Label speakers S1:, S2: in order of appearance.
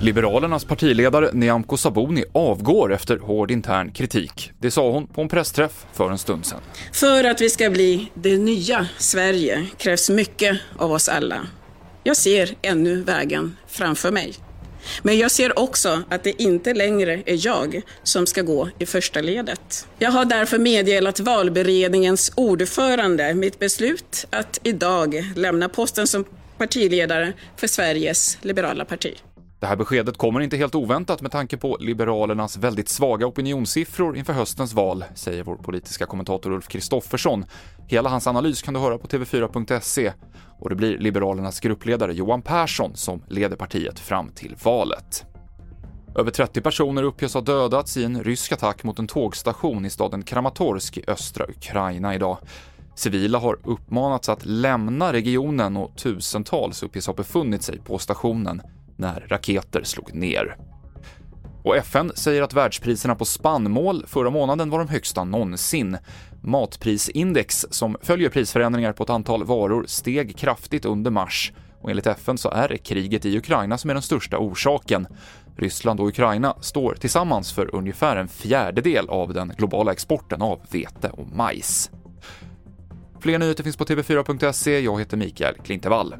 S1: Liberalernas partiledare Nyamko Sabuni avgår efter hård intern kritik. Det sa hon på en pressträff för en stund sedan.
S2: För att vi ska bli det nya Sverige krävs mycket av oss alla. Jag ser ännu vägen framför mig. Men jag ser också att det inte längre är jag som ska gå i första ledet. Jag har därför meddelat valberedningens ordförande mitt beslut att idag lämna posten som partiledare för Sveriges liberala parti.
S1: Det här beskedet kommer inte helt oväntat med tanke på Liberalernas väldigt svaga opinionssiffror inför höstens val, säger vår politiska kommentator Ulf Kristoffersson. Hela hans analys kan du höra på tv4.se och det blir Liberalernas gruppledare Johan Persson som leder partiet fram till valet. Över 30 personer uppges ha dödats i en rysk attack mot en tågstation i staden Kramatorsk i östra Ukraina idag. Civila har uppmanats att lämna regionen och tusentals uppges ha befunnit sig på stationen när raketer slog ner. Och FN säger att världspriserna på spannmål förra månaden var de högsta någonsin. Matprisindex, som följer prisförändringar på ett antal varor, steg kraftigt under mars och enligt FN så är det kriget i Ukraina som är den största orsaken. Ryssland och Ukraina står tillsammans för ungefär en fjärdedel av den globala exporten av vete och majs. Fler nyheter finns på tv4.se. Jag heter Mikael Klintevall.